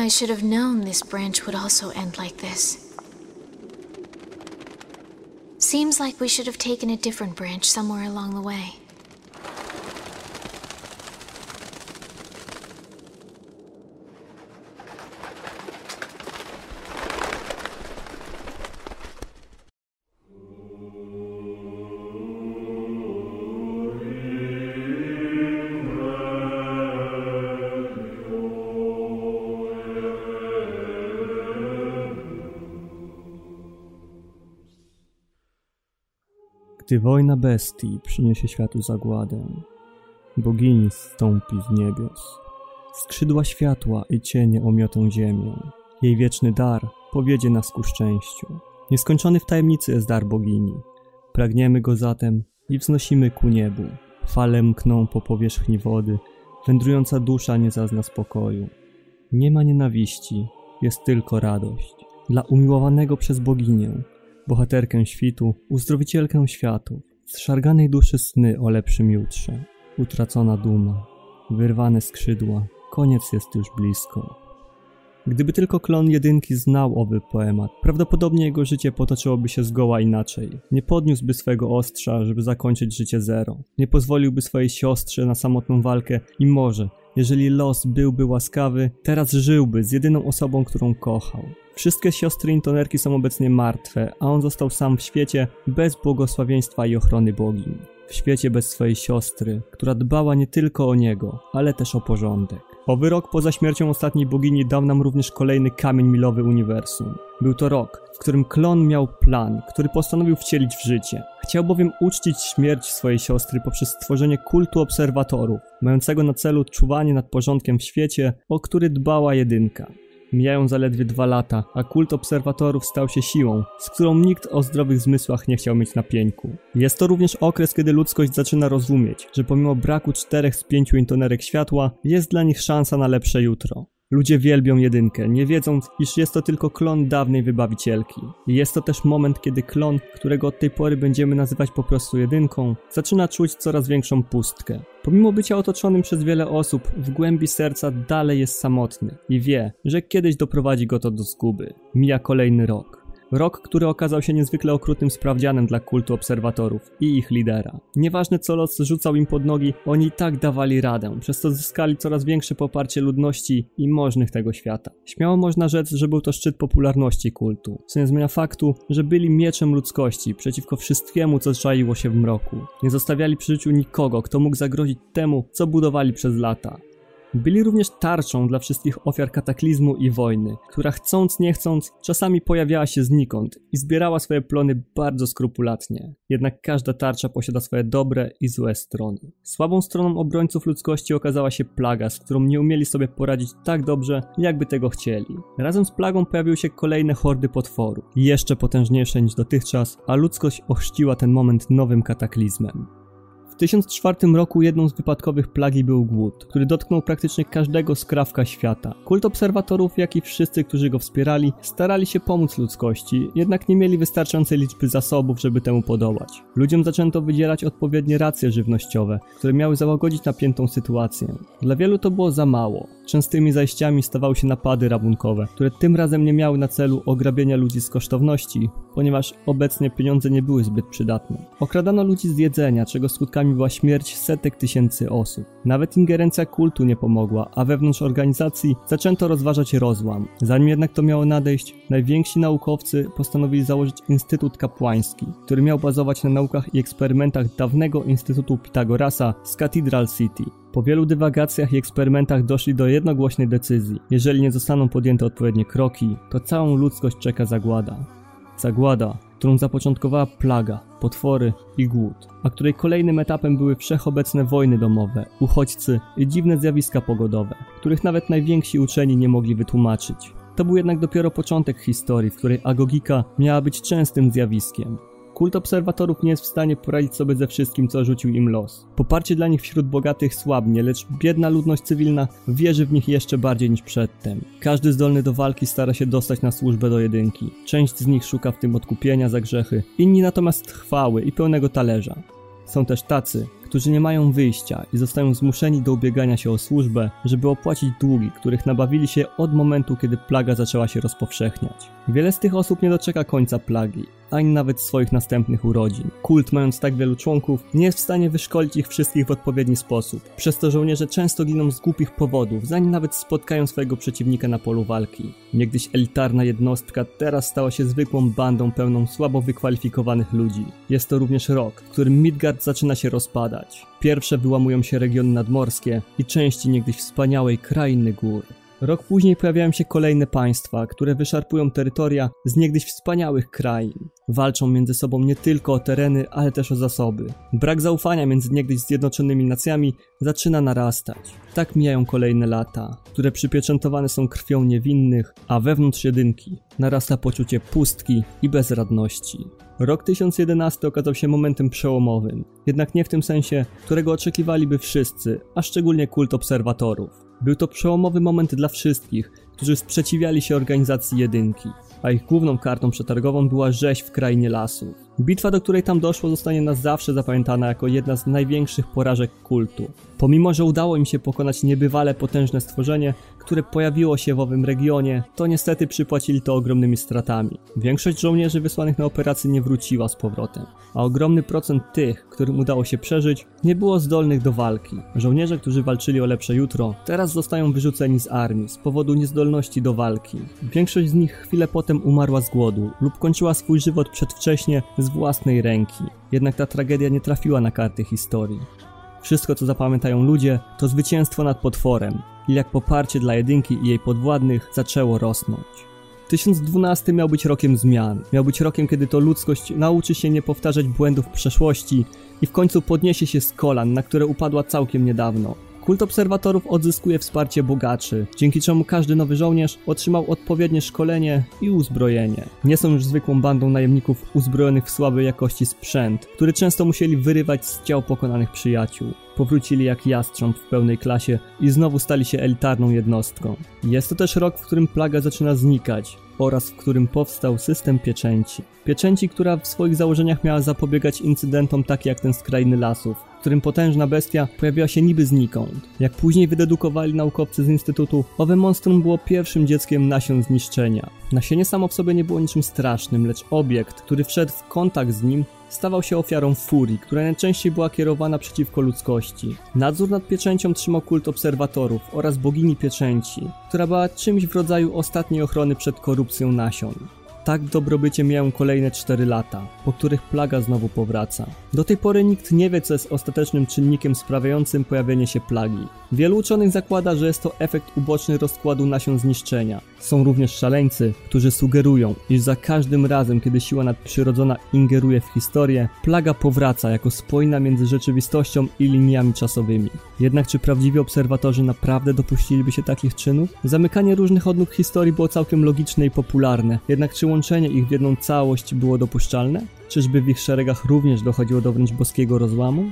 I should have known this branch would also end like this. Seems like we should have taken a different branch somewhere along the way. Gdy wojna bestii przyniesie światu zagładę, bogini zstąpi z niebios. Skrzydła światła i cienie omiotą ziemię. Jej wieczny dar powiedzie nas ku szczęściu. Nieskończony w tajemnicy jest dar bogini. Pragniemy go zatem i wznosimy ku niebu. Fale mkną po powierzchni wody, wędrująca dusza nie zazna spokoju. Nie ma nienawiści, jest tylko radość. Dla umiłowanego przez boginię, bohaterkę świtu, uzdrowicielkę światów, zszarganej duszy sny o lepszym jutrze, utracona duma, wyrwane skrzydła, koniec jest już blisko. Gdyby tylko klon jedynki znał owy poemat, prawdopodobnie jego życie potoczyłoby się zgoła inaczej. Nie podniósłby swego ostrza, żeby zakończyć życie zero. Nie pozwoliłby swojej siostrze na samotną walkę i może, jeżeli los byłby łaskawy, teraz żyłby z jedyną osobą, którą kochał. Wszystkie siostry intonerki są obecnie martwe, a on został sam w świecie bez błogosławieństwa i ochrony bogini. W świecie bez swojej siostry, która dbała nie tylko o niego, ale też o porządek. Owy rok poza śmiercią ostatniej bogini dał nam również kolejny kamień milowy uniwersum. Był to rok, w którym klon miał plan, który postanowił wcielić w życie. Chciał bowiem uczcić śmierć swojej siostry poprzez stworzenie kultu obserwatorów, mającego na celu czuwanie nad porządkiem w świecie, o który dbała jedynka. Mijają zaledwie dwa lata, a kult obserwatorów stał się siłą, z którą nikt o zdrowych zmysłach nie chciał mieć na pieńku. Jest to również okres, kiedy ludzkość zaczyna rozumieć, że pomimo braku czterech z pięciu intonerek światła, jest dla nich szansa na lepsze jutro. Ludzie wielbią jedynkę, nie wiedząc, iż jest to tylko klon dawnej wybawicielki. Jest to też moment, kiedy klon, którego od tej pory będziemy nazywać po prostu jedynką, zaczyna czuć coraz większą pustkę. Pomimo bycia otoczonym przez wiele osób, w głębi serca dalej jest samotny i wie, że kiedyś doprowadzi go to do zguby. Mija kolejny rok. Rok, który okazał się niezwykle okrutnym sprawdzianem dla kultu obserwatorów i ich lidera. Nieważne co los rzucał im pod nogi, oni i tak dawali radę, przez co zyskali coraz większe poparcie ludności i możnych tego świata. Śmiało można rzec, że był to szczyt popularności kultu, co nie zmienia faktu, że byli mieczem ludzkości przeciwko wszystkiemu, co czaiło się w mroku. Nie zostawiali przy życiu nikogo, kto mógł zagrozić temu, co budowali przez lata. Byli również tarczą dla wszystkich ofiar kataklizmu i wojny, która chcąc nie chcąc czasami pojawiała się znikąd i zbierała swoje plony bardzo skrupulatnie. Jednak każda tarcza posiada swoje dobre i złe strony. Słabą stroną obrońców ludzkości okazała się plaga, z którą nie umieli sobie poradzić tak dobrze, jakby tego chcieli. Razem z plagą pojawiły się kolejne hordy potworów, jeszcze potężniejsze niż dotychczas, a ludzkość ochrzciła ten moment nowym kataklizmem. W 1004 roku jedną z wypadkowych plagi był głód, który dotknął praktycznie każdego skrawka świata. Kult obserwatorów, jak i wszyscy, którzy go wspierali, starali się pomóc ludzkości, jednak nie mieli wystarczającej liczby zasobów, żeby temu podołać. Ludziom zaczęto wydzielać odpowiednie racje żywnościowe, które miały załagodzić napiętą sytuację. Dla wielu to było za mało. Częstymi zajściami stawały się napady rabunkowe, które tym razem nie miały na celu ograbienia ludzi z kosztowności, ponieważ obecnie pieniądze nie były zbyt przydatne. Okradano ludzi z jedzenia, czego skutkami była śmierć setek tysięcy osób. Nawet ingerencja kultu nie pomogła, a wewnątrz organizacji zaczęto rozważać rozłam. Zanim jednak to miało nadejść, najwięksi naukowcy postanowili założyć Instytut Kapłański, który miał bazować na naukach i eksperymentach dawnego Instytutu Pitagorasa z Cathedral City. Po wielu dywagacjach i eksperymentach doszli do jednogłośnej decyzji. Jeżeli nie zostaną podjęte odpowiednie kroki, to całą ludzkość czeka zagłada. Zagłada, którą zapoczątkowała plaga, potwory i głód, a której kolejnym etapem były wszechobecne wojny domowe, uchodźcy i dziwne zjawiska pogodowe, których nawet najwięksi uczeni nie mogli wytłumaczyć. To był jednak dopiero początek historii, w której agogika miała być częstym zjawiskiem. Kult obserwatorów nie jest w stanie poradzić sobie ze wszystkim, co rzucił im los. Poparcie dla nich wśród bogatych słabnie, lecz biedna ludność cywilna wierzy w nich jeszcze bardziej niż przedtem. Każdy zdolny do walki stara się dostać na służbę do jedynki. Część z nich szuka w tym odkupienia za grzechy, inni natomiast chwały i pełnego talerza. Są też tacy, którzy nie mają wyjścia i zostają zmuszeni do ubiegania się o służbę, żeby opłacić długi, których nabawili się od momentu, kiedy plaga zaczęła się rozpowszechniać. Wiele z tych osób nie doczeka końca plagi, ani nawet swoich następnych urodzin. Kult, mając tak wielu członków, nie jest w stanie wyszkolić ich wszystkich w odpowiedni sposób, przez to żołnierze często giną z głupich powodów, zanim nawet spotkają swojego przeciwnika na polu walki. Niegdyś elitarna jednostka teraz stała się zwykłą bandą pełną słabo wykwalifikowanych ludzi. Jest to również rok, w którym Midgard zaczyna się rozpadać. Pierwsze wyłamują się regiony nadmorskie i części niegdyś wspaniałej krainy gór. Rok później pojawiają się kolejne państwa, które wyszarpują terytoria z niegdyś wspaniałych krain. Walczą między sobą nie tylko o tereny, ale też o zasoby. Brak zaufania między niegdyś zjednoczonymi nacjami zaczyna narastać. Tak mijają kolejne lata, które przypieczętowane są krwią niewinnych, a wewnątrz jedynki narasta poczucie pustki i bezradności. Rok 1011 okazał się momentem przełomowym, jednak nie w tym sensie, którego oczekiwaliby wszyscy, a szczególnie kult obserwatorów. Był to przełomowy moment dla wszystkich, którzy sprzeciwiali się organizacji jedynki, a ich główną kartą przetargową była rzeź w krainie lasów. Bitwa, do której tam doszło, zostanie na zawsze zapamiętana jako jedna z największych porażek kultu. Pomimo, że udało im się pokonać niebywale potężne stworzenie, które pojawiło się w owym regionie, to niestety przypłacili to ogromnymi stratami. Większość żołnierzy wysłanych na operację nie wróciła z powrotem, a ogromny procent tych, którym udało się przeżyć, nie było zdolnych do walki. Żołnierze, którzy walczyli o lepsze jutro, teraz zostają wyrzuceni z armii z powodu niezdolności do walki. Większość z nich chwilę potem umarła z głodu lub kończyła swój żywot przedwcześnie z własnej ręki. Jednak ta tragedia nie trafiła na karty historii. Wszystko, co zapamiętają ludzie, to zwycięstwo nad potworem i jak poparcie dla jedynki i jej podwładnych zaczęło rosnąć. 1012 miał być rokiem zmian. Miał być rokiem, kiedy to ludzkość nauczy się nie powtarzać błędów przeszłości i w końcu podniesie się z kolan, na które upadła całkiem niedawno. Kult obserwatorów odzyskuje wsparcie bogaczy, dzięki czemu każdy nowy żołnierz otrzymał odpowiednie szkolenie i uzbrojenie. Nie są już zwykłą bandą najemników uzbrojonych w słabej jakości sprzęt, który często musieli wyrywać z ciał pokonanych przyjaciół. Powrócili jak jastrząb w pełnej klasie i znowu stali się elitarną jednostką. Jest to też rok, w którym plaga zaczyna znikać oraz w którym powstał system pieczęci. Pieczęci, która w swoich założeniach miała zapobiegać incydentom takie jak ten z krainy lasów, w którym potężna bestia pojawiła się niby znikąd. Jak później wydedukowali naukowcy z Instytutu, owe monstrum było pierwszym dzieckiem nasion zniszczenia. Nasienie samo w sobie nie było niczym strasznym, lecz obiekt, który wszedł w kontakt z nim, stawał się ofiarą furii, która najczęściej była kierowana przeciwko ludzkości. Nadzór nad pieczęcią trzymał kult obserwatorów oraz bogini pieczęci, która była czymś w rodzaju ostatniej ochrony przed korupcją nasion. Tak dobrobycie mijają kolejne 4 lata, po których plaga znowu powraca. Do tej pory nikt nie wie, co jest ostatecznym czynnikiem sprawiającym pojawienie się plagi. Wielu uczonych zakłada, że jest to efekt uboczny rozkładu nasion zniszczenia. Są również szaleńcy, którzy sugerują, iż za każdym razem, kiedy siła nadprzyrodzona ingeruje w historię, plaga powraca jako spojna między rzeczywistością i liniami czasowymi. Jednak czy prawdziwi obserwatorzy naprawdę dopuściliby się takich czynów? Zamykanie różnych odnóg historii było całkiem logiczne i popularne, jednak czy łączenie ich w jedną całość było dopuszczalne? Czyżby w ich szeregach również dochodziło do wręcz boskiego rozłamu?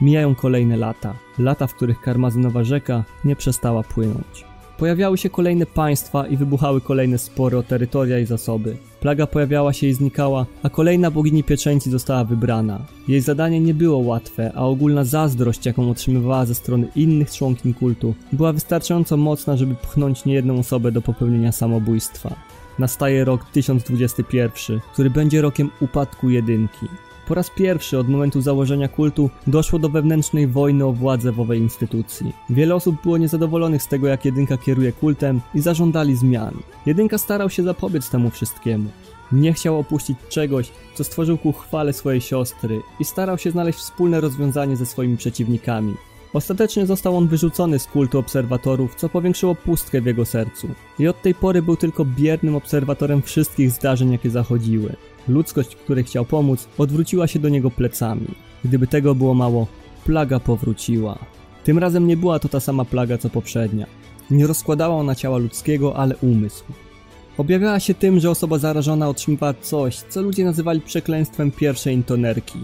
Mijają kolejne lata, lata, w których karmazynowa rzeka nie przestała płynąć. Pojawiały się kolejne państwa i wybuchały kolejne spory o terytoria i zasoby. Plaga pojawiała się i znikała, a kolejna bogini pieczęci została wybrana. Jej zadanie nie było łatwe, a ogólna zazdrość, jaką otrzymywała ze strony innych członkiń kultu, była wystarczająco mocna, żeby pchnąć niejedną osobę do popełnienia samobójstwa. Nastaje rok 1021, który będzie rokiem upadku jedynki. Po raz pierwszy od momentu założenia kultu doszło do wewnętrznej wojny o władzę w owej instytucji. Wiele osób było niezadowolonych z tego, jak jedynka kieruje kultem i zażądali zmian. Jedynka starał się zapobiec temu wszystkiemu. Nie chciał opuścić czegoś, co stworzył ku chwale swojej siostry i starał się znaleźć wspólne rozwiązanie ze swoimi przeciwnikami. Ostatecznie został on wyrzucony z kultu obserwatorów, co powiększyło pustkę w jego sercu. I od tej pory był tylko biernym obserwatorem wszystkich zdarzeń, jakie zachodziły. Ludzkość, której chciał pomóc, odwróciła się do niego plecami. Gdyby tego było mało, plaga powróciła. Tym razem nie była to ta sama plaga co poprzednia. Nie rozkładała ona ciała ludzkiego, ale umysł. Objawiała się tym, że osoba zarażona otrzymywała coś, co ludzie nazywali przekleństwem pierwszej intonerki.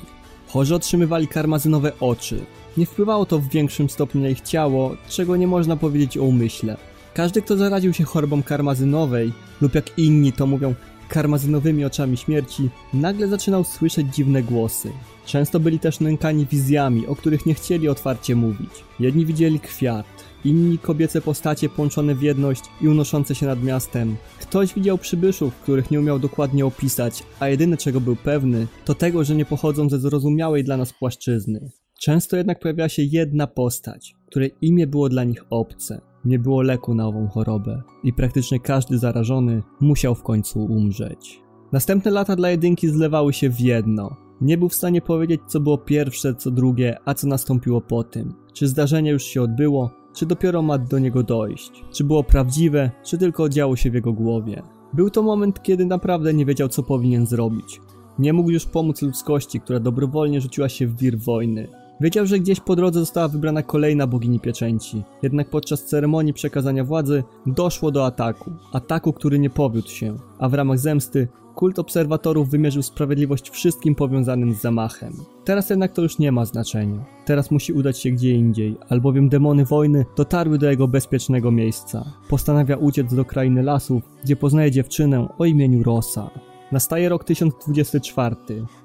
Chorzy otrzymywali karmazynowe oczy. Nie wpływało to w większym stopniu na ich ciało, czego nie można powiedzieć o umyśle. Każdy, kto zaraził się chorobą karmazynowej, lub jak inni to mówią, karmazynowymi oczami śmierci, nagle zaczynał słyszeć dziwne głosy. Często byli też nękani wizjami, o których nie chcieli otwarcie mówić. Jedni widzieli kwiat, inni kobiece postacie połączone w jedność i unoszące się nad miastem. Ktoś widział przybyszów, których nie umiał dokładnie opisać, a jedyne czego był pewny, to tego, że nie pochodzą ze zrozumiałej dla nas płaszczyzny. Często jednak pojawiała się jedna postać, której imię było dla nich obce. Nie było leku na ową chorobę i praktycznie każdy zarażony musiał w końcu umrzeć. Następne lata dla jedynki zlewały się w jedno. Nie był w stanie powiedzieć, co było pierwsze, co drugie, a co nastąpiło po tym. Czy zdarzenie już się odbyło, czy dopiero ma do niego dojść. Czy było prawdziwe, czy tylko działo się w jego głowie. Był to moment, kiedy naprawdę nie wiedział, co powinien zrobić. Nie mógł już pomóc ludzkości, która dobrowolnie rzuciła się w wir wojny. Wiedział, że gdzieś po drodze została wybrana kolejna bogini pieczęci. Jednak podczas ceremonii przekazania władzy doszło do ataku. Ataku, który nie powiódł się, a w ramach zemsty kult obserwatorów wymierzył sprawiedliwość wszystkim powiązanym z zamachem. Teraz jednak to już nie ma znaczenia. Teraz musi udać się gdzie indziej, albowiem demony wojny dotarły do jego bezpiecznego miejsca. Postanawia uciec do krainy lasów, gdzie poznaje dziewczynę o imieniu Rosa. Nastaje rok 1024.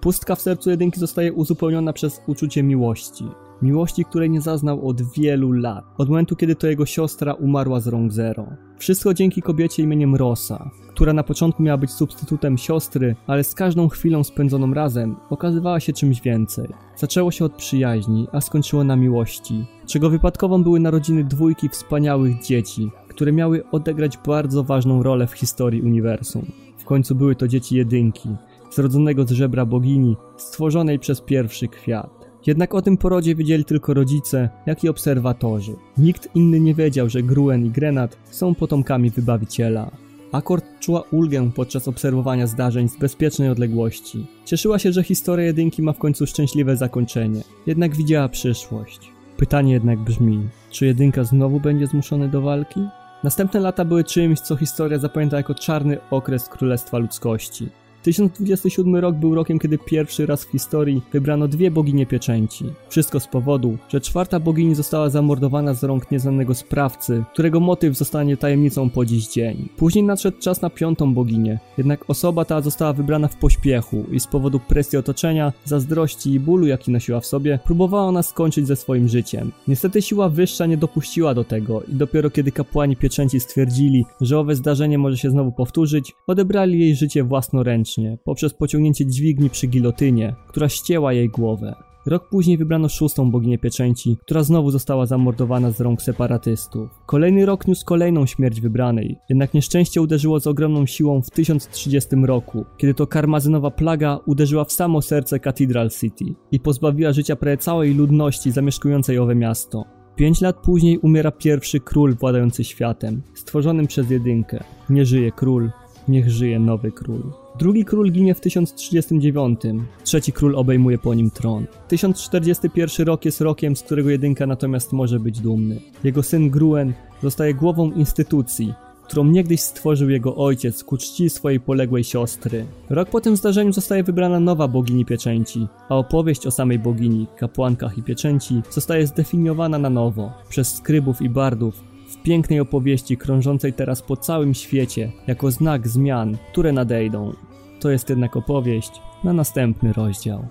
Pustka w sercu jedynki zostaje uzupełniona przez uczucie miłości. Miłości, której nie zaznał od wielu lat. Od momentu, kiedy to jego siostra umarła z rąk zero. Wszystko dzięki kobiecie imieniem Rosa, która na początku miała być substytutem siostry, ale z każdą chwilą spędzoną razem okazywała się czymś więcej. Zaczęło się od przyjaźni, a skończyło na miłości, czego wypadkową były narodziny dwójki wspaniałych dzieci, które miały odegrać bardzo ważną rolę w historii uniwersum. Końcu były to dzieci jedynki, zrodzonego z żebra bogini, stworzonej przez pierwszy kwiat. Jednak o tym porodzie wiedzieli tylko rodzice, jak i obserwatorzy. Nikt inny nie wiedział, że Gruen i Grenat są potomkami wybawiciela. Akord czuła ulgę podczas obserwowania zdarzeń z bezpiecznej odległości. Cieszyła się, że historia jedynki ma w końcu szczęśliwe zakończenie, jednak widziała przyszłość. Pytanie jednak brzmi, czy jedynka znowu będzie zmuszony do walki? Następne lata były czymś, co historia zapamięta jako czarny okres Królestwa Ludzkości. 1027 rok był rokiem, kiedy pierwszy raz w historii wybrano dwie boginie pieczęci. Wszystko z powodu, że czwarta bogini została zamordowana z rąk nieznanego sprawcy, którego motyw zostanie tajemnicą po dziś dzień. Później nadszedł czas na piątą boginię, jednak osoba ta została wybrana w pośpiechu i z powodu presji otoczenia, zazdrości i bólu, jaki nosiła w sobie, próbowała ona skończyć ze swoim życiem. Niestety siła wyższa nie dopuściła do tego i dopiero kiedy kapłani pieczęci stwierdzili, że owe zdarzenie może się znowu powtórzyć, odebrali jej życie własnoręcznie poprzez pociągnięcie dźwigni przy gilotynie, która ścięła jej głowę. Rok później wybrano szóstą boginię pieczęci, która znowu została zamordowana z rąk separatystów. Kolejny rok niósł kolejną śmierć wybranej, jednak nieszczęście uderzyło z ogromną siłą w 1030 roku, kiedy to karmazynowa plaga uderzyła w samo serce Cathedral City i pozbawiła życia prawie całej ludności zamieszkującej owe miasto. Pięć lat później umiera pierwszy król władający światem, stworzonym przez jedynkę. Nie żyje król, niech żyje nowy król. Drugi król ginie w 1039, trzeci król obejmuje po nim tron. 1041 rok jest rokiem, z którego jedynka natomiast może być dumny. Jego syn Gruen zostaje głową instytucji, którą niegdyś stworzył jego ojciec ku czci swojej poległej siostry. Rok po tym zdarzeniu zostaje wybrana nowa bogini pieczęci, a opowieść o samej bogini, kapłankach i pieczęci zostaje zdefiniowana na nowo przez skrybów i bardów, w pięknej opowieści krążącej teraz po całym świecie jako znak zmian, które nadejdą. To jest jednak opowieść na następny rozdział.